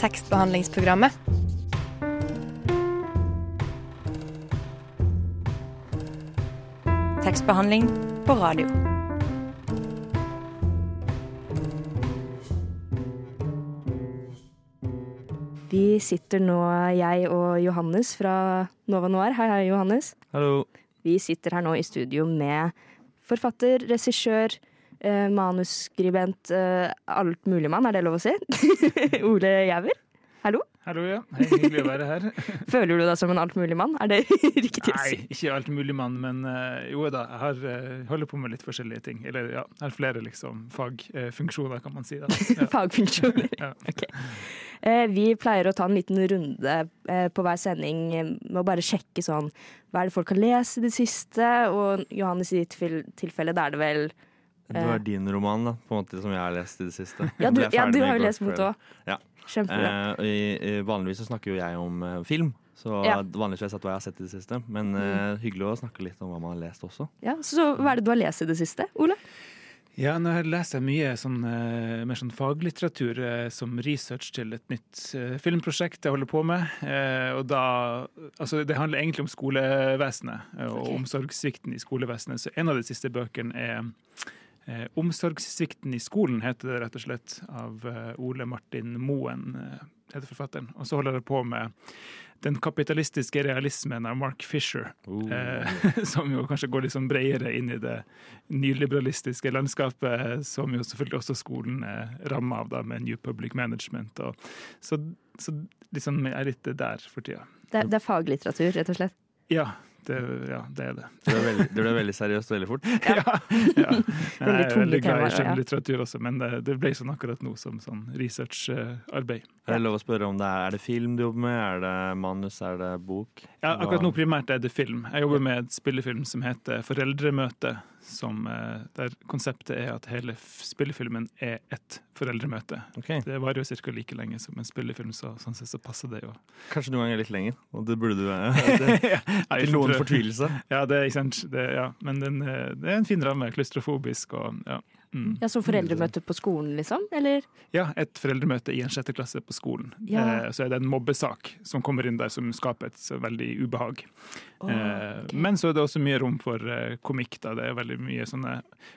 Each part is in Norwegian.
tekstbehandlingsprogrammet. Tekstbehandling på radio. Vi sitter nå, jeg og Johannes fra Nova Noir. Hei, hei, Johannes. Hallo. Vi sitter her nå i studio med forfatter, regissør, eh, manusskribent, eh, alt mulig mann, er det lov å si? Ole Jæver, Hallo. Hallo, ja. Hei, hyggelig å være her. Føler du deg som en altmuligmann? Er det riktig Nei, ikke altmuligmann, mann, men eh, jo da, jeg har, eh, holder på med litt forskjellige ting. Eller ja, jeg har flere liksom fagfunksjoner, kan man si. da. Ja. Fagfunksjoner. Ja. Ok. Eh, Vi pleier å ta en liten runde på hver sending med å bare sjekke sånn Hva er det folk har lest i det siste? Og Johannes, i ditt tilfelle, da er det vel Det var din roman, da, på en måte, som jeg har lest i det siste. Ja, du, ja, du har jo lest mot òg. Ja. Kjempebra. Eh, vanligvis så snakker jo jeg om eh, film, så Ja. vanligvis har jeg sett hva jeg har sett i det siste. Men eh, hyggelig å snakke litt om hva man har lest også. Ja, så hva er det du har lest i det siste, Ole? Ja, nå leser jeg mye sånn, eh, mer sånn faglitteratur eh, som research til et nytt eh, filmprosjekt jeg holder på med. Eh, og da, altså Det handler egentlig om skolevesenet eh, og Ok. omsorgssvikten i skolevesenet. Så en av de siste bøkene er eh, 'Omsorgssvikten i skolen', heter det rett og slett, av eh, Ole Martin Moen, eh, heter forfatteren. Og så holder jeg på med 'Den kapitalistiske realismen' av Mark Fisher. Oh. Eh, som jo kanskje går litt sånn bredere inn i det nyliberalistiske landskapet, som jo selvfølgelig også skolen er ramma av, da, med New Public Management. Og, så, så liksom jeg er litt der for tida. Det, det er faglitteratur, rett og slett. Ja, det, ja, det er det. Det ble veldig, det ble veldig seriøst veldig fort. Ja. ja. Jeg er veldig glad i ja. skjønnlitteratur også, men det, det ble sånn akkurat nå som sånn researcharbeid. Er det lov å spørre om det er, er det film du jobber med? Er det manus? Er det bok? Ja, akkurat nå primært er det film. Jeg jobber med et spillefilm som heter Foreldremøte. Som, eh, der konseptet er at hele spillefilmen er ett foreldremøte. Okay. Det varer jo ca. like lenge som en spillefilm, så sånn sett så passer det jo. Kanskje noen ganger litt lenger. Og det burde du det, ja, Til noen fortvilelse. Ja, det er ikke sant. Det, ja. Men den, eh, det er en fin ramme. Klaustrofobisk og ja. Mm. Ja, Som foreldremøte på skolen, liksom? Eller? Ja, et foreldremøte i en sjette klasse på skolen. Ja. Eh, så er det en mobbesak som kommer inn der som skaper et så veldig ubehag. Å, Eh. Men så er det også mye rom for eh, komikk. Da. Det er veldig mye sånne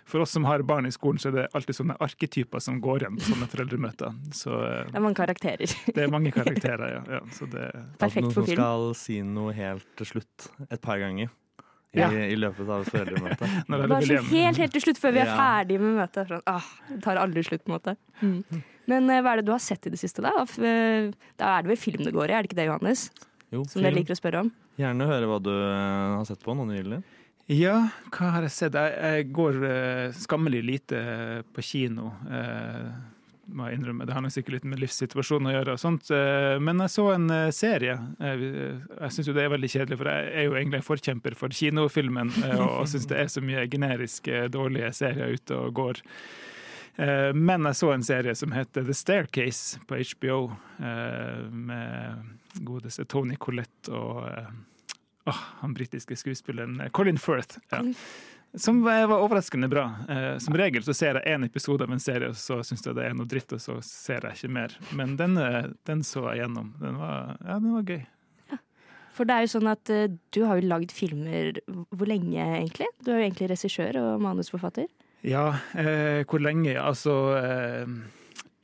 For oss som har barn i skolen, så er det alltid sånne arketyper som går igjen på sånne foreldremøter. Så eh, Det er mange karakterer. det er mange karakterer, ja. ja så det, Perfekt Noen for som film. skal si noe helt til slutt et par ganger i, Ja. i løpet av foreldremøtet. Bare så hjem. helt, helt til slutt, før vi er Ja. ferdige med møtet. Sånn, ah, det tar aldri slutt, på en måte. Mm. Men eh, hva er det du har sett i det siste, da? Eh, Da er det vel film det går i, er det ikke det, Johannes? Jo, Som dere liker å spørre om? Gjerne høre hva du eh, har sett på nå nylig. Ja, hva har jeg sett? Jeg, jeg går uh, skammelig lite på kino. eh, må jeg innrømme. Det har nok sikkert litt med livssituasjonen å gjøre. og sånt. eh, men jeg så en eh, serie. Jeg, jeg syns jo det er veldig kjedelig, for jeg er jo egentlig en forkjemper for kinofilmen. eh, og syns det er så mye generiske, dårlige serier ute og går. Eh, Men jeg så en serie som heter The Staircase på HBO, eh, med godeste Tony Collette og eh, åh, han britiske skuespilleren eh, Colin Firth. Ja. Som var overraskende bra. Eh, Som regel så ser jeg én episode av en serie, og så syns jeg det er noe dritt, og så ser jeg ikke mer. Men den, den så jeg gjennom. Den var, ja, den var gøy. For det er jo sånn at eh, du har jo lagd filmer hvor lenge, egentlig? Du er jo egentlig regissør og manusforfatter. Ja, eh, hvor lenge? Altså eh,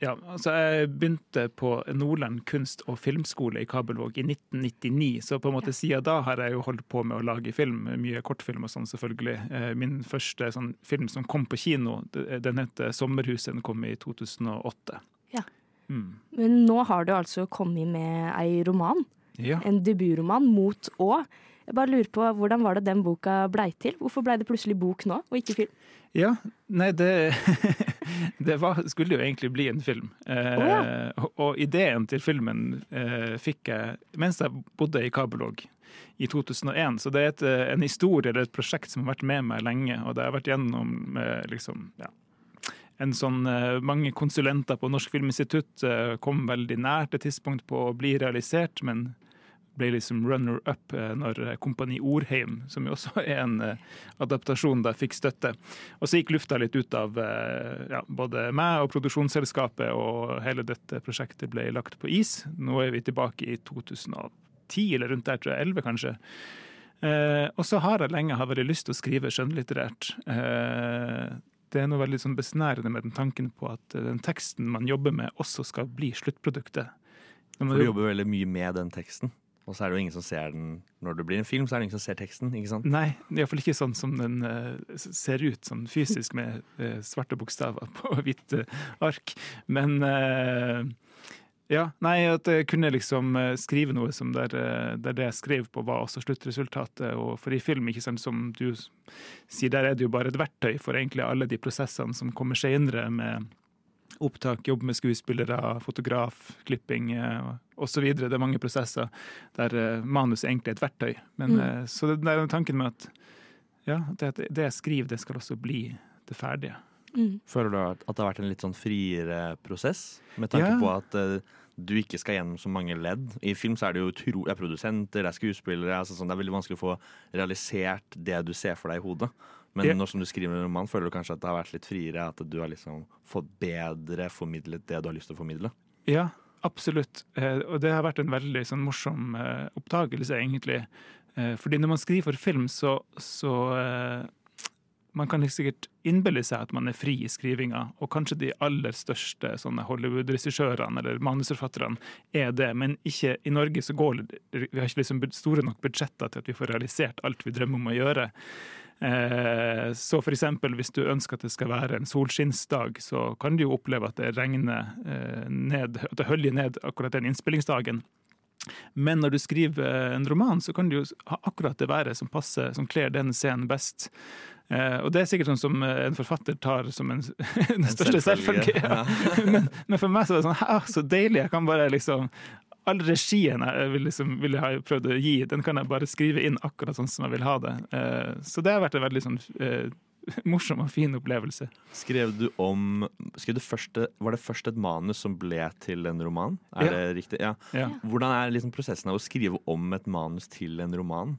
ja, altså Jeg begynte på Nordland kunst- og filmskole i Kabelvåg i 1999, så på en måte siden da har jeg jo holdt på med å lage film. Mye kortfilm og sånn, selvfølgelig. Eh, min første sånn, film som kom på kino, den heter 'Sommerhuset'. Den kom i 2008. Ja. Mm. Men nå har du altså kommet med ei roman. Ja. En debutroman, 'Mot å'. Jeg bare lurer på, Hvordan var det den boka blei til? Hvorfor blei det plutselig bok nå, og ikke film? Ja, nei, det, det var, skulle jo egentlig bli en film. Eh, Å, og, og ideen til filmen eh, fikk jeg mens jeg bodde i Kabelog i 2001. Så det er et, eh, en historie eller et prosjekt som har vært med meg lenge, og det har vært gjennom eh, liksom, ja, en sånn, eh, Mange konsulenter på Norsk Filminstitutt eh, kom veldig nært et tidspunkt på å bli realisert, men ble liksom runner-up eh, når Kompani Orheim, som jo også er en eh, adaptasjon, da fikk støtte. Og så gikk lufta litt ut av eh, ja, både meg og produksjonsselskapet, og hele dette prosjektet ble lagt på is. Nå er vi tilbake i 2010, eller rundt der, tror jeg. 11, kanskje. Eh, og så har jeg lenge hatt veldig lyst til å skrive skjønnlitterært. Eh, det er noe veldig sånn besnærende med den tanken på at den teksten man jobber med, også skal bli sluttproduktet. For du jobber veldig mye med den teksten. Og så er det jo ingen som ser den når det blir en film, så er det ingen som ser teksten. ikke sant? Nei, iallfall ikke sånn som den uh, ser ut, sånn fysisk med uh, svarte bokstaver på hvitt uh, ark. Men ja, nei, at jeg kunne liksom skrive noe som der, der, det jeg skrev på, var også sluttresultatet. Og for i film, ikke sant, som du sier, der er det jo bare et verktøy for egentlig alle de prosessene som kommer senere med opptak, jobb med skuespillere, fotograf, klipping eh, osv. Det er mange prosesser der eh, manus egentlig er et verktøy. Men, mm. Eh, så det, er tanken med at ja, det, det, jeg skriver, det skal også bli det ferdige. Mm. Føler du at det har vært en litt sånn friere prosess, med tanke ja. på at uh, du ikke skal gjennom så mange ledd? I film så er det jo tro, er produsenter, det er skuespillere. Altså sånn, det er veldig vanskelig å få realisert det du ser for deg i hodet. Men ja. nå som du skriver en roman, føler du kanskje at det har vært litt friere? At du har liksom fått bedre formidlet det du har lyst til å formidle? Ja, absolutt. Eh, og det har vært en veldig sånn, morsom eh, oppdagelse, egentlig. Eh, fordi når man skriver for film, så, så man kan sikkert innbille seg at man er fri i skrivinga, og kanskje de aller største Hollywood-regissørene eller manusforfatterne er det, men ikke i Norge så går Vi har ikke liksom store nok budsjetter til at vi får realisert alt vi drømmer om å gjøre. Eh, så f.eks. hvis du ønsker at det skal være en solskinnsdag, så kan du jo oppleve at det regner eh, ned, at det høljer ned akkurat den innspillingsdagen. Men når du skriver en roman, så kan det jo ha akkurat det været som passer, som kler den scenen best. Eh, og det er sikkert sånn som en forfatter tar som en, den største selvfølge. Ja. men, men, for meg så er det sånn så deilig! Jeg kan bare liksom all regien jeg vil, liksom, vil jeg ha prøvd å gi, den kan jeg bare skrive inn akkurat sånn som jeg vil ha det. Eh, så det har vært en veldig sånn eh, morsom og fin opplevelse. Skrev du om skrev du første, Var det først et manus som ble til en roman? Er ja. det riktig? Ja. ja. Hvordan er liksom prosessen av å skrive om et manus til en roman?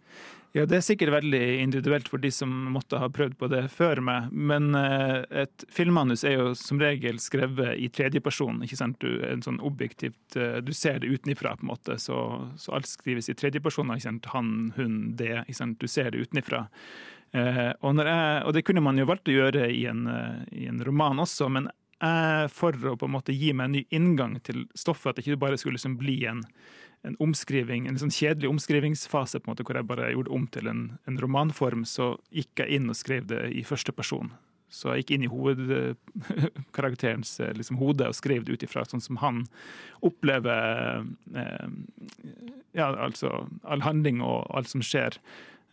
Ja, Det er sikkert veldig individuelt for de som måtte ha prøvd på det før meg. Men eh, et filmmanus er jo som regel skrevet i tredjeperson. ikke sant? Du, en sånn objektivt, eh, du ser det utenifra, på en måte. Så, så alt skrives i tredjeperson. Han, hun, det. ikke sant? Du ser det utenifra. Eh, og, jeg, og, det kunne man jo valgt å gjøre i en, i en roman også, men jeg, for å på en måte gi meg en ny inngang til stoffet, at det ikke bare skulle liksom bli en en omskriving, en sånn kjedelig omskrivingsfase på en måte, hvor jeg bare gjorde om til en, en romanform, så gikk jeg inn og skrev det i første person. Så jeg gikk inn i hovedkarakterens liksom, hode og skrev det ut ifra sånn som han opplever eh, ja, altså all handling og alt som skjer.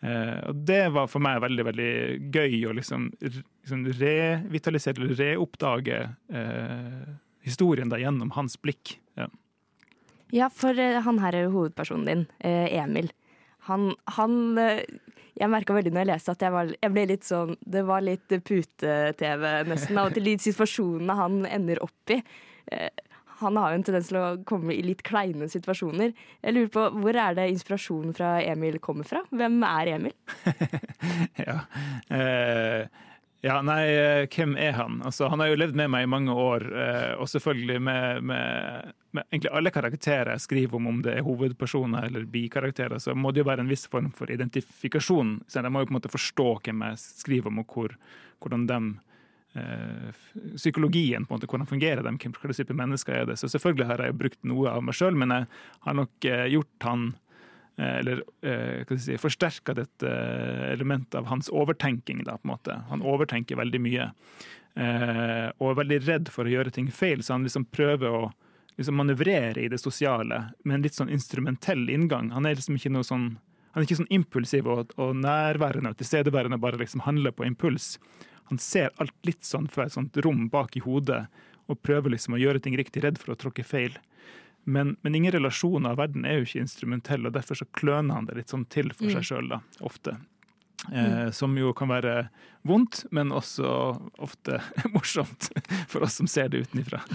Eh, og det var for meg veldig veldig gøy å liksom, liksom revitalisere eller reoppdage eh, historien da gjennom hans blikk. Ja. Ja, for eh, han her er jo hovedpersonen din, eh, Emil. Han, han Jeg merka veldig når jeg leste at jeg, var, jeg ble litt sånn Det var litt pute-TV nesten av og til de situasjonene han ender opp i. Han har jo en tendens til å komme i litt kleine situasjoner. Jeg lurer på, Hvor er det inspirasjonen fra Emil kommer fra? Hvem er Emil? ja, eh, ja, nei, hvem er han? Altså, han har jo levd med meg i mange år, og selvfølgelig med, med med egentlig alle karakterer jeg skriver om, om det er hovedpersoner eller bikarakterer, så må det jo være en viss form for identifikasjon. Så jeg må jo på en måte forstå hvem jeg skriver om, og hvor, hvordan de eh, Psykologien, på en måte, hvordan fungerer de, slags type mennesker er det. Så selvfølgelig har jeg brukt noe av meg sjøl, men jeg har nok eh, gjort han eh, eller eh, si, forsterka dette elementet av hans overtenking. Da, på en måte. Han overtenker veldig mye. Eh, og er veldig redd for å gjøre ting feil, så han liksom prøver å liksom manøvrere i det sosiale med en litt sånn instrumentell inngang. Han er liksom ikke noe sånn han er ikke sånn impulsiv og, og nærværende og tilstedeværende, bare liksom handler på impuls. Han ser alt litt sånn fra et sånt rom bak i hodet og prøver liksom å gjøre ting riktig, redd for å tråkke feil. Men, men ingen relasjoner av verden er jo ikke instrumentell, og derfor så kløner han det litt sånn til for seg mm. sjøl, ofte. Eh, som jo kan være vondt, men også ofte morsomt for oss som ser det utenfra.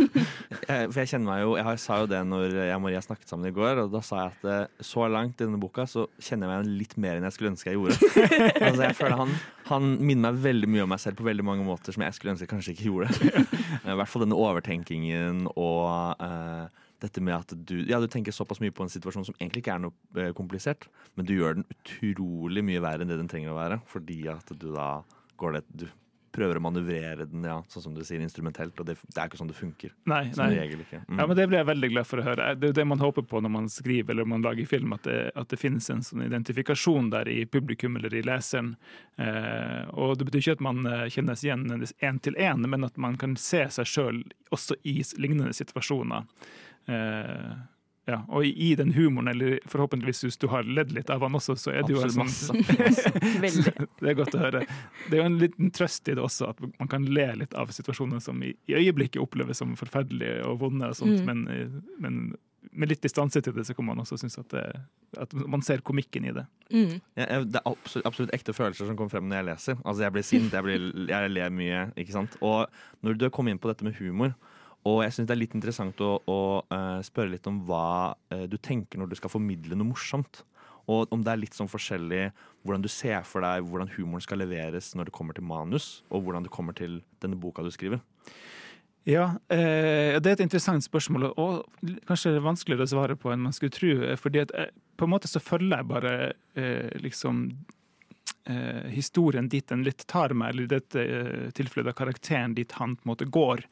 For jeg kjenner meg jo Jeg sa jo det når jeg og Maria snakket sammen i går, og da sa jeg at eh, så langt i denne boka så kjenner jeg meg litt mer enn jeg skulle ønske jeg gjorde. altså jeg føler han, han minner meg veldig mye om meg selv på veldig mange måter som jeg skulle ønske jeg kanskje ikke gjorde. I hvert fall denne overtenkingen og uh, dette med at du, ja, du tenker såpass mye på en situasjon som egentlig ikke er noe eh, komplisert, men du gjør den utrolig mye verre enn det den trenger å være, fordi at du da går det Du prøver å manøvrere den, ja, sånn som du sier, instrumentelt, og det, det er ikke sånn det funker. Nei, som nei. Mm. Ja, men Det blir jeg veldig glad for å høre. Det er jo det man håper på når man skriver eller man lager film, at det, at det finnes en sånn identifikasjon der i publikum eller i leseren. Eh, og Det betyr ikke at man eh, kjennes igjen én til én, men at man kan se seg sjøl også i lignende situasjoner. Eh, ja, og i den humoren, eller forhåpentligvis hvis du har ledd litt av han også, så er det jo en sånn. Det er godt å høre. Det er jo en liten trøst i det også, at man kan le litt av situasjoner som i, i øyeblikket oppleves som forferdelige og vonde, og sånt, Mm. men, eh, men med litt distanse til det, så kan man også synes at, det, at man ser komikken i det. Mm. Ja, jeg- det er absolutt, absolutt ekte følelser som kommer frem når jeg leser. Altså Jeg blir sint, jeg, blir, jeg ler mye. ikke sant? Og når du kom inn på dette med humor, og jeg syns det er litt interessant å, å uh, spørre litt om hva uh, du tenker når du skal formidle noe morsomt. Og om det er litt sånn forskjellig hvordan du ser for deg hvordan humoren skal leveres når det kommer til manus, og hvordan det kommer til denne boka du skriver. Ja, eh, det er et interessant spørsmål, og kanskje vanskeligere å svare på enn man skulle tro. eh, fordi at på en måte så følger jeg bare eh, liksom eh, historien dit den litt tar meg, eller i dette tilfellet karakteren dit han på en måte går.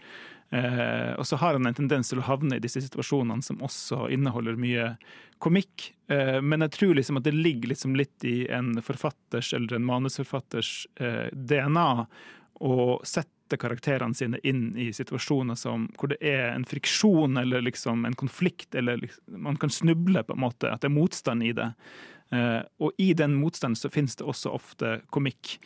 Eh, og så har han en tendens til å havne i disse situasjonene som også inneholder mye komikk. Eh, men jeg tror liksom at det ligger liksom litt i en forfatters eller en manusforfatters eh, DNA å sette karakterene sine inn i situasjoner som, hvor det er en friksjon eller liksom en konflikt, eller liksom, man kan snuble på en måte, at det er motstand i det. Eh, og i den motstanden så finnes det også ofte komikk.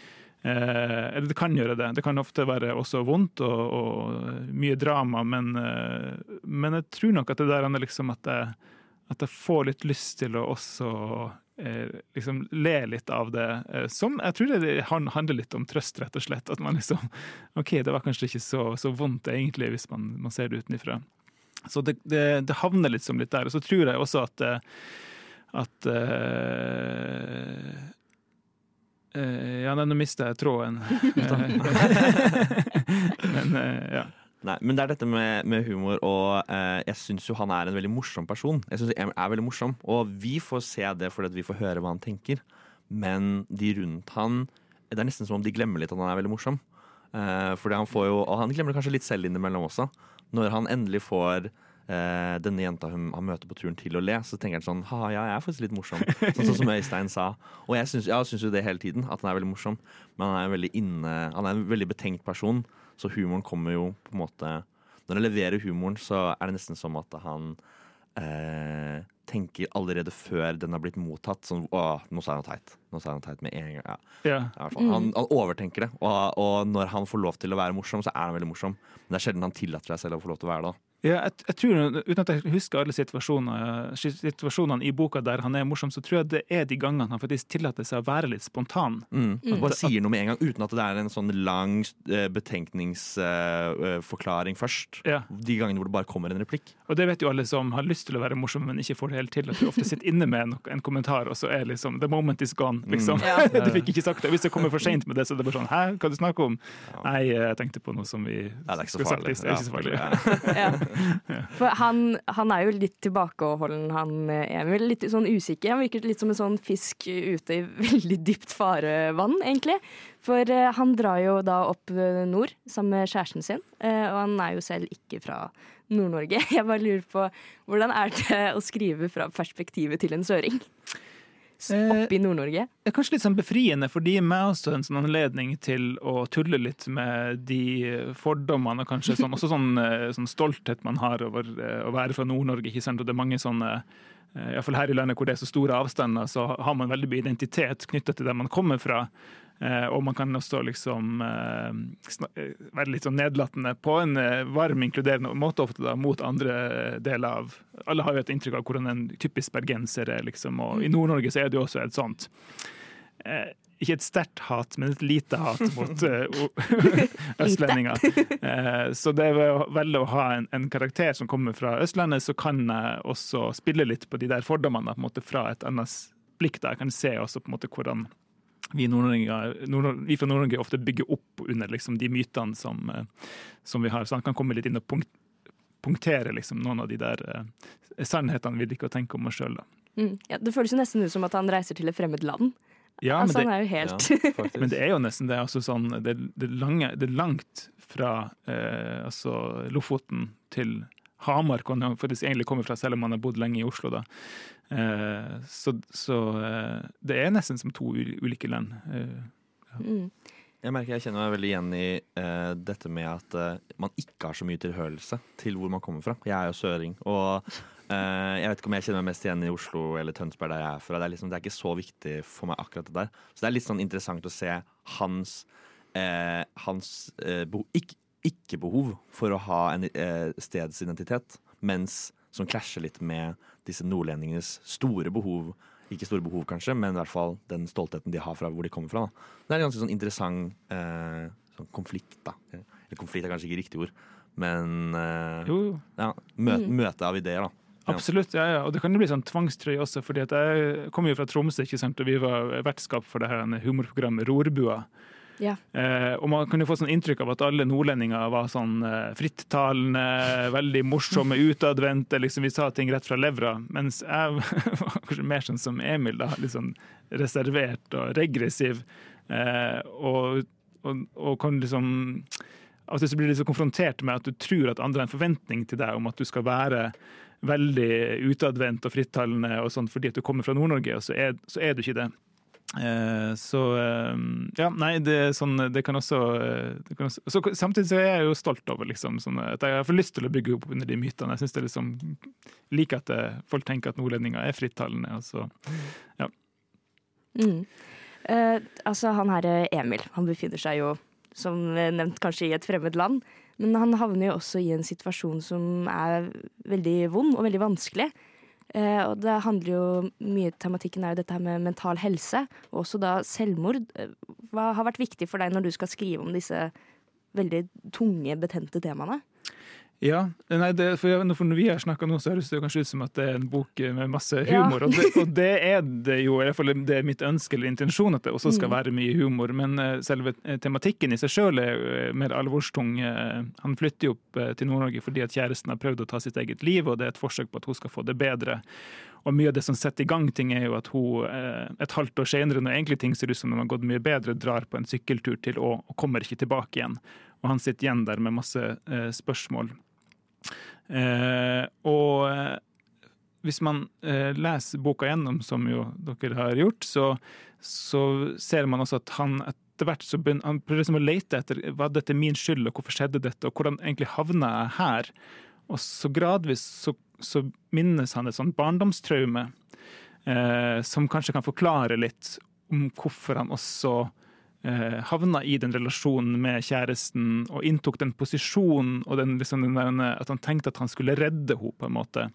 Eh, eller det kan gjøre det. Det kan ofte være også vondt og, og mye drama, men, eh, men jeg tror nok at det der er liksom at jeg, at jeg får litt lyst til å også eh, liksom le litt av det. Som jeg tror det handler litt om trøst, rett og slett. At man liksom OK, det var kanskje ikke så, så vondt egentlig, hvis man, man ser det utenfra. Så det, det, det havner liksom litt der. Og så tror jeg også at at eh, Ja, nei, nå mista jeg tråden. Men uh, ja. Nei, men det er dette med, med humor, og uh, jeg syns jo han er en veldig morsom person. Jeg synes han er veldig morsom, Og vi får se det fordi vi får høre hva han tenker. Men de rundt han Det er nesten som om de glemmer litt at han er veldig morsom. Eh, fordi han får jo, Og han glemmer det kanskje litt selv innimellom også. Når han endelig får eh, denne jenta hun, han møter på turen til å le, så tenker han sånn Ha, ja, jeg er faktisk litt morsom. Sånn, sånn som Øystein sa. Og jeg syns, ja, syns jo det hele tiden, at han er veldig morsom. Men han er, veldig inne, han er en veldig betenkt person. Så humoren kommer jo på en måte Når han leverer humoren, så er det nesten som at han eh, tenker allerede før den har blitt mottatt sånn Å, nå sa jeg noe teit. Nå sa jeg noe teit med en gang. Ja, fall. Han, han overtenker det. Og, og når han får lov til å være morsom, så er han veldig morsom. Men det er sjelden han tillater seg selv å få lov til å være det. Ja, jeg, jeg tror, Uten at jeg husker alle situasjoner, situasjonene i boka der han er morsom, så tror jeg det er de gangene han faktisk tillater seg å være litt spontan. Mm. At bare sier noe med en gang, uten at det er en sånn lang eh, betenkningsforklaring først. Ja. De gangene hvor det bare kommer en replikk. Og det vet jo alle som har lyst til å være morsomme, men ikke får det helt til. At du ofte sitter inne med en, en kommentar, og så er liksom The moment is gone. liksom. Mm. Ja. du fikk ikke sagt det. Hvis jeg kommer for seint med det, så er det bare sånn Hæ, hva du snakker om? Nei, jeg tenkte på noe som vi Ja, det er ikke så farlig. sagt. Det er ikke så farlig. Ja. For han, han er jo litt tilbakeholden, han eh, Emil. Litt sånn usikker. Han virker litt som en sånn fisk ute i veldig dypt farevann, egentlig. For eh, han drar jo da opp eh, nord sammen med kjæresten sin, eh, og han er jo selv ikke fra Nord-Norge. Jeg bare lurer på hvordan er det å skrive fra perspektivet til en søring? S- Eh, Oppe i Nord-Norge? Er kanskje litt sånn befriende, for det gir meg også en sånn anledning til å tulle litt med de fordommene og kanskje sånn, også sånn, eh, sånn stolthet man har over eh, å være fra Nord-Norge. ikke sant? Og det er mange sånne eh, Iallfall her i landet hvor det er så store avstander, så har man veldig mye identitet knyttet til der man kommer fra. Eh, og man kan også liksom eh, eh, være litt sånn nedlatende på en varm, inkluderende måte ofte da, mot andre deler av Alle har jo et inntrykk av hvordan en typisk bergenser er, liksom, og i Nord-Norge så er det jo også et sånt. Eh, ikke et sterkt hat, men et lite hat mot østlendinger. Så det ved å velge å ha en, en, karakter som kommer fra Østlandet, så kan jeg også spille litt på de der fordommene på en måte, fra et annet blikk. da. Jeg kan se også på en måte hvordan vi, vi fra Nord-Norge ofte bygger opp under liksom, de mytene som, som, vi har. Så han kan komme litt inn og punkt, punktere liksom, noen av de der sannhetene vi liker å tenke om oss sjøl. Mm. Ja, det føles jo nesten ut som at han reiser til et fremmed land. Ja, altså, det, han er jo helt ja, Men det er jo nesten det. Altså, sånn, det, det, lange, det, er langt fra uh, altså, Lofoten til Hamar, hvor han faktisk egentlig kommer fra, selv om han har bodd lenge i Oslo. da. Eh, så, så eh, det er nesten som to ulike land. Eh, ja. mm. Jeg merker jeg kjenner meg veldig igjen i uh, dette med at uh, man ikke har så mye tilhørelse til hvor man kommer fra. Jeg er jo søring, og uh, jeg vet ikke om jeg kjenner meg mest igjen i Oslo eller Tønsberg, der jeg er fra. Det er, liksom, det er, ikke så viktig for meg, akkurat det der. Så det er litt sånn interessant å se hans, hans ikke-behov ikke for å ha en stedsidentitet, mens som klasjer litt med disse nordlendingenes store behov ikke store behov, kanskje, men i hvert fall den stoltheten de har fra hvor de kommer fra. Da. Det er en ganske sånn interessant eh, sånn konflikt, da. Eller konflikt er kanskje ikke riktig ord, men eh, ja, mø mm. møte av ideer, da. Ja. Absolutt, ja, ja. Og det kan jo bli sånn tvangstrøye også, fordi jeg kommer jo fra Tromsø, ikke sant? og vi var vertskap for det her humorprogrammet Rorbua. Ja. Eh, og man kunne få sånn inntrykk av at alle nordlendinger var sånn eh, frittalende, veldig morsomme, utadvendte. Liksom, vi sa ting rett fra levra. Mens jeg var kanskje mer sånn som Emil, da, litt sånn reservert og regressiv. Eh, og, og, og, kan liksom Av og til blir du liksom konfrontert med at du tror at andre har en forventning til deg om at du skal være veldig utadvendt og frittalende og sånn fordi at du kommer fra Nord-Norge, og så er, så er du ikke det. Eh, så eh, ja, nei, det, sånn, det, kan også, eh, det kan også så, Samtidig så er jeg jo stolt over liksom, sånn, at jeg får lyst til å bygge opp under de mytene. Jeg syns det liksom liker at folk tenker at nordlendinger er frittalende. Altså, ja. Mm. Eh, altså, han her Emil, han befinner seg jo, som nevnt, kanskje i et fremmed land. Men han havner jo også i en situasjon som er veldig vond og veldig vanskelig. Eh, og det handler jo mye Tematikken er jo dette her med mental helse, og også da selvmord. Eh, hva har vært viktig for deg når du skal skrive om disse veldig tunge, betente temaene? Ja, nei, det, for Når vi har snakka nå, så høres det kanskje ut som at det er en bok med masse humor. Ja. og, det, og, det, er det jo. I hvert fall det er mitt ønske eller intensjon at det også skal mm. være mye humor. Men uh, selve eh, tematikken i seg sjøl er uh, mer alvorstung. Han flytter jo opp til Nord-Norge fordi at kjæresten har prøvd å ta sitt eget liv, og det er et forsøk på at hun skal få det bedre. Og mye av det som setter i gang ting, er jo at hun et halvt år senere, når egentlig ting ser ut som de har gått mye bedre, drar på en sykkeltur til å og kommer ikke tilbake igjen. Og han sitter igjen der med masse spørsmål. Eh, og eh, hvis man eh, leser boka gjennom, som jo dere har gjort, så, så ser man også at han etter hvert så begynner, han prøver liksom å lete etter hva dette er min skyld, og hvorfor skjedde dette, og hvordan egentlig havna jeg her? Og så gradvis så, så minnes han et sånt barndomstraume eh, som kanskje kan forklare litt om hvorfor han også havna i den relasjonen med kjæresten og inntok den posisjonen og den, liksom, den at han tenkte at han skulle redde henne, på en måte.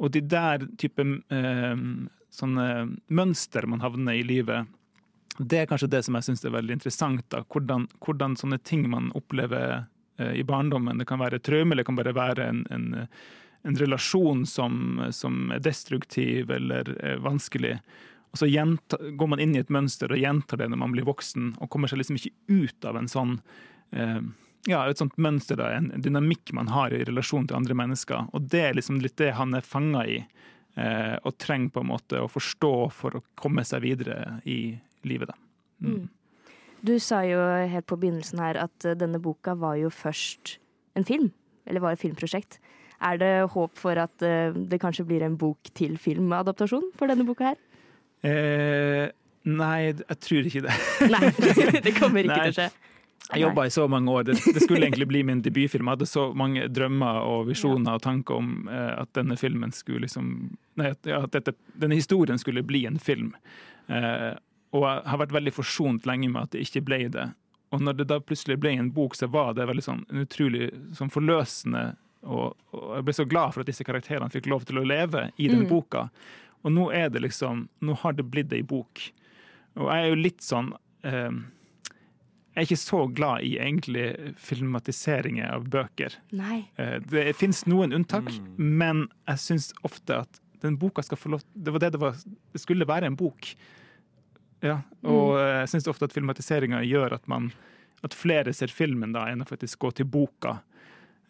Og de der type eh, sånne mønster man havner i livet, det er kanskje det som jeg syns er veldig interessant. da, hvordan, hvordan, sånne ting man opplever eh, i barndommen. Det kan være traume, eller det kan bare være en, en, en relasjon som, som, er destruktiv eller er vanskelig. Og så går man inn i et mønster og gjentar det når man blir voksen, og kommer seg liksom ikke ut av en sånn eh, ja, et sånt mønster, da, en dynamikk man har i relasjon til andre mennesker. Og det er liksom litt det han er fanga i, eh, og trenger på en måte å forstå for å komme seg videre i livet. Da. Mm. Mm. Du sa jo helt på begynnelsen her at eh, denne boka var jo først en film, eller var et filmprosjekt. Er det håp for at det kanskje blir en bok til filmadaptasjon for denne boka her? Eh, nei, jeg tror ikke det. nei, det kommer ikke nei. til å skje. Jeg jobba i så mange år. Det, det, skulle egentlig bli min debutfilm. Jeg hadde så mange drømmer og visjoner og tanker om eh, at denne filmen skulle liksom Nei, at dette, denne historien skulle bli en film. Eh, og jeg har vært veldig forsont lenge med at det ikke ble det. Og når det da plutselig ble en bok, så var det veldig sånn en utrolig sånn forløsende og, og, jeg ble så glad for at disse karakterene fikk lov til å leve i den mm. boka. Og nå er det liksom Nå har det blitt ei bok. Og jeg er jo litt sånn eh, Jeg er ikke så glad i egentlig filmatiseringer av bøker. Nei. Eh, det fins noen unntak, men jeg syns ofte at den boka skal få lov Det var det det var. Det skulle være en bok. Ja, og mm. jeg syns ofte at filmatiseringa gjør at man at flere ser filmen da, enn å faktisk gå til boka.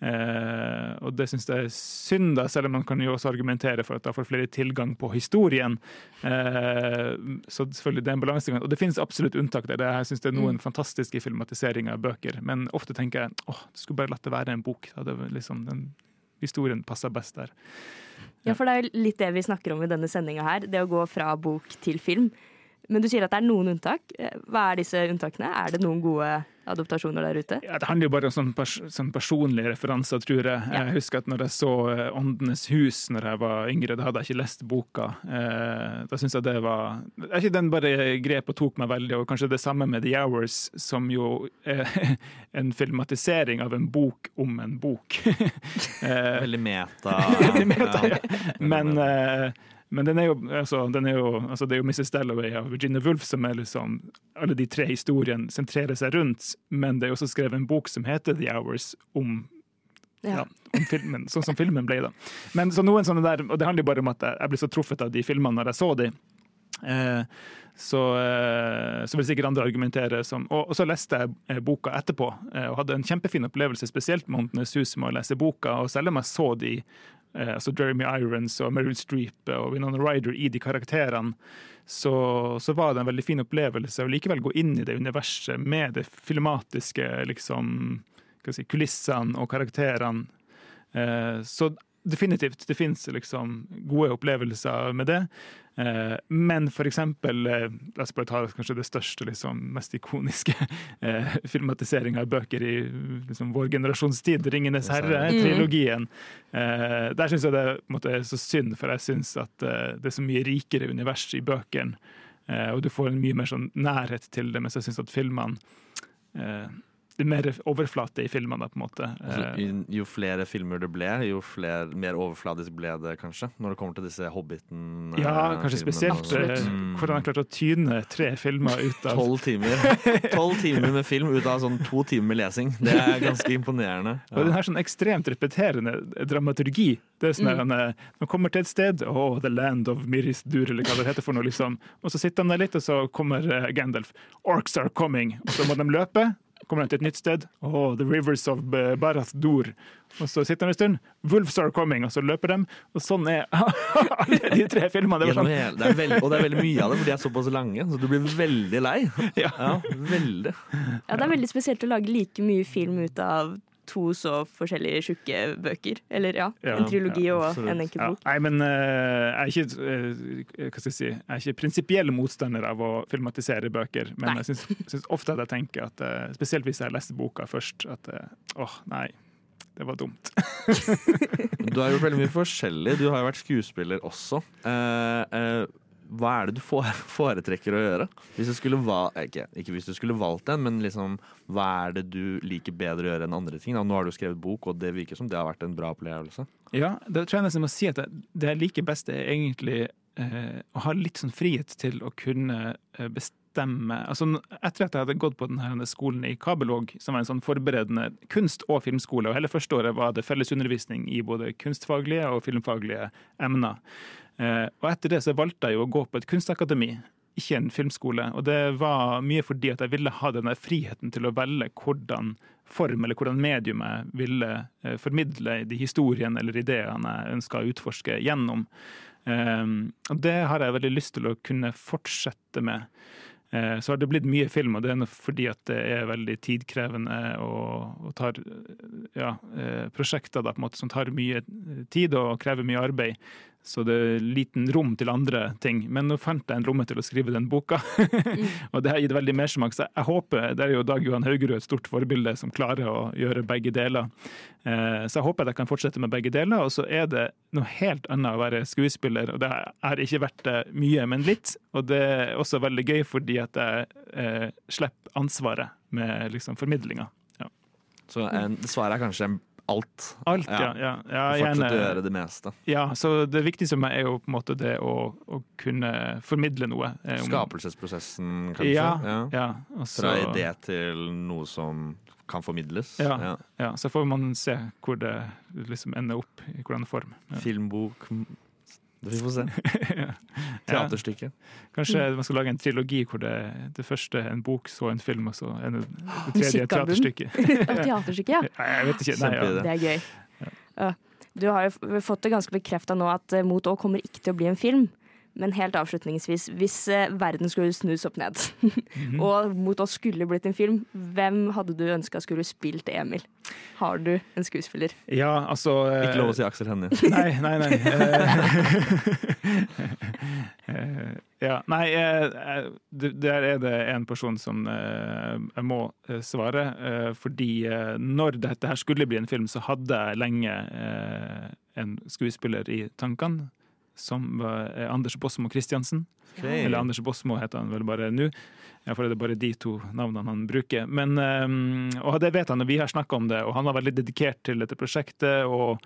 Eh, og det syns jeg er synd, da, selv om man kan jo også argumentere for at da får flere tilgang på historien. Eh, så selvfølgelig det er en balansegang. Og det finnes absolutt unntak der. Jeg syns det er noen fantastiske filmatiseringer av bøker, men ofte tenker jeg åh, du skulle bare latt det være en bok. Da. Det var liksom, den historien passer best der. Ja, for det er litt det vi snakker om i denne sendinga her. Det å gå fra bok til film. Men du sier at det er noen unntak. Eh, Hva er disse unntakene? Er det noen gode adoptasjoner der ute? Ja, det handler jo bare om sånn, pers sånn personlige referanser, tror jeg. Ja. Jeg husker at når jeg så eh, Åndenes hus når jeg var yngre, da hadde jeg ikke lest boka. Eh, da syns jeg det var Er ikke den bare grep og tok meg veldig, og kanskje det samme med The Hours, som jo er en filmatisering av en bok om en bok. eh, Veldig meta. Veldig meta, ja. Men, eh, men den er jo, altså, den er jo altså, Det er jo Mrs. Dalloway av Virginia Woolf som er liksom Alle de tre historiene sentrerer seg rundt, men det er også skrevet en bok som heter The Hours, om ja. om filmen, sånn som filmen ble, da. Men så noen sånne der, og det handler jo bare om at jeg, jeg ble så truffet av de filmene når jeg så de. Eh, så, eh, så vil sikkert andre argumentere som Og, og så leste jeg boka etterpå, eh, og hadde en kjempefin opplevelse, spesielt med 'Håndenes hus, med å lese boka. Og selv om jeg så de, altså Jeremy Irons og Meryl Streep og Winona Ryder i de karakterene, så, så var det en veldig fin opplevelse å likevel gå inn i det universet med det filmatiske, liksom si, kulissene og karakterene. Så definitivt, det fins liksom gode opplevelser med det. Eh, men for eksempel, eh, la oss bare ta kanskje det største, liksom, mest ikoniske eh, filmatiseringa av bøker i liksom, vår generasjonstid, 'Ringenes herre'-trilogien. Eh, der syns jeg det måte, er så synd, for jeg syns at eh, det er så mye rikere univers i bøkene. Eh, og du får en mye mer sånn nærhet til det, mens jeg syns at filmene eh, mer overflate i filmene, på en måte. Eh, jo- jo flere filmer det ble, jo flere, mer overfladisk ble det kanskje. Når det kommer til disse Hobbiten ja, eh, kanskje spesielt eh, Mm. hvordan han klarte å tyne tre filmer ut av Tolv timer. Timer med film ut av sånn to timer med lesing. Det er ganske imponerende. Og den her sånn ekstremt repeterende dramaturgi. Det er sånn mm. han, eh, Man kommer til et sted, oh, the land of Miris Dur, eller hva det heter for noe, liksom. Og så sitter han der litt, og så kommer eh, Gandalf. Orcs are coming. Og så må de løpe. Kommer de til et nytt sted. Oh, the rivers of Barath Dur. Og så sitter han en stund. Wolves are coming. Og så løper de. Og sånn er alle de tre filmene. Det var sånn, ja, det er veldig, og det er veldig mye av det, for de er såpass lange, så du blir veldig lei. Ja. Ja, veldig. Ja, det er veldig spesielt å lage like mye film ut av to så forskjellige tjukke bøker. Eller ja, Ja, en trilogi ja, og en enkel Ja, bok. nei, men uh, jeg er ikke, uh, hva skal jeg si, jeg er ikke prinsipiell motstander av å filmatisere bøker, men Nei. jeg syns, syns ofte at jeg tenker at, uh, spesielt hvis jeg leser boka først, at åh, nei, det var dumt. Du har gjort veldig mye forskjellig. Du har jo vært skuespiller også. Eh, eh, hva er det du foretrekker å gjøre? Hvis du skulle val ikke, ikke hvis du skulle valgt en, men liksom, hva er det du liker bedre å gjøre enn andre ting? Da? Nå har du skrevet bok, og det virker som det har vært en bra opplevelse. Ja, det tror jeg nesten må si at det, jeg liker best er egentlig eh, å ha litt sånn frihet til å kunne eh, bestemme altså, Etter at jeg hadde gått på denne skolen i Kabelvåg, som var en sånn forberedende kunst- og filmskole, og hele første året var det fellesundervisning i både kunstfaglige og filmfaglige emner. Eh, og etter det så valgte jeg jo å gå på et kunstakademi, ikke en filmskole. Og det var mye fordi at jeg ville ha denne friheten til å velge hvordan form eller hvordan medium jeg ville eh, formidle de historiene eller ideene jeg ønska å utforske gjennom. Um, og det har jeg veldig lyst til å kunne fortsette med. Eh, Så har det blitt mye film, og det er fordi at det er veldig tidkrevende og, og tar eh, ja, eh, prosjekter da, måte, som tar mye tid og krever mye arbeid. Så det er liten rom til andre ting. Men nå fant jeg en lomme til å skrive den boka, og det har gitt veldig mersmak. Så jeg håper, der er jo Dag Johan Haugerud et stort forbilde som klarer å gjøre begge deler. Eh, Så jeg håper at jeg kan fortsette med begge deler. Og så er det noe helt annet å være skuespiller, og det har ikke vært det mye, men litt. Og det er også veldig gøy fordi at jeg eh, slipper ansvaret med liksom formidlinga. Ja. Så en, svaret er kanskje en, alt. Alt, ja. ja, ja Fortsette å gjøre det meste. Ja, så det viktigste for meg er jo på en måte det å, å kunne formidle noe. eh, om- Skapelsesprosessen, kanskje. Ja, Ja. ja. og Fra idé til noe som kan formidles. Ja. Ja. ja, så får man se hvor det liksom ender opp, i hvordan form. Ja. Filmbok Vi får se. ja. Teaterstykke. Kanskje man skal lage en trilogi hvor det, det første er en bok, så en film, og så en, det tredje teaterstykket. et Musikkalbum. teaterstykke. Teaterstykke, ja. Nei, jeg vet ikke. Nei, ja. Det er gøy. Ja. Du har jo fått det ganske bekrefta nå at eh, Mot òg kommer ikke til å bli en film. Men helt avslutningsvis, hvis eh, verden skulle snus opp ned, Mhm. og Mot oss skulle blitt en film, hvem hadde du ønska skulle spilt Emil? Har du en skuespiller? ja, altså eh, Ikke lov å si Aksel Hennie. Nei, nei, nei. Eh, eh, ja, nei, eh, der er det en person som eh, jeg må svare. eh, Fordi eh, når dette her skulle bli en film, så hadde jeg lenge eh, en skuespiller i tankene. Som var eh, Anders Båsmo Christiansen. Okay. Eller Anders Båsmo heter han vel bare nå. Iallfall for det er bare de to navnene han bruker. Men, eh, og det vet han, og vi har snakka om det, og han var veldig dedikert til dette prosjektet. og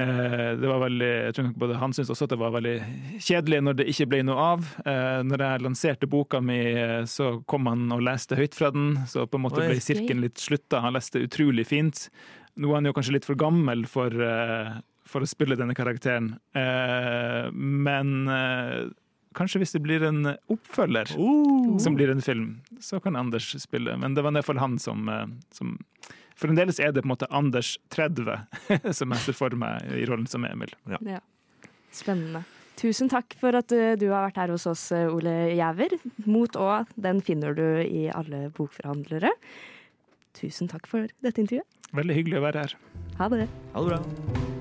eh, det var veldig, jeg tror både Han syntes også at det var veldig kjedelig når det ikke ble noe av. Når jeg lanserte boka mi, så kom han og leste høyt fra den. Så på en måte ble sirkelen litt slutta. Han leste utrolig fint. Nå er han jo kanskje litt for gammel for, for å spille denne karakteren. Eh, men eh, kanskje hvis det blir en oppfølger Uh. som blir en film, så kan Anders spille. Men det var i hvert fall han som, eh, som Fremdeles er det på en måte Anders 30 som jeg ser for meg i rollen som Emil. Ja. Spennende. Tusen takk for at eh, du har vært her hos oss, eh, Ole Gjæver. Mot å, den finner du i alle bokforhandlere. Tusen takk for dette intervjuet. Veldig hyggelig å være her. Ha det. Ha det bra.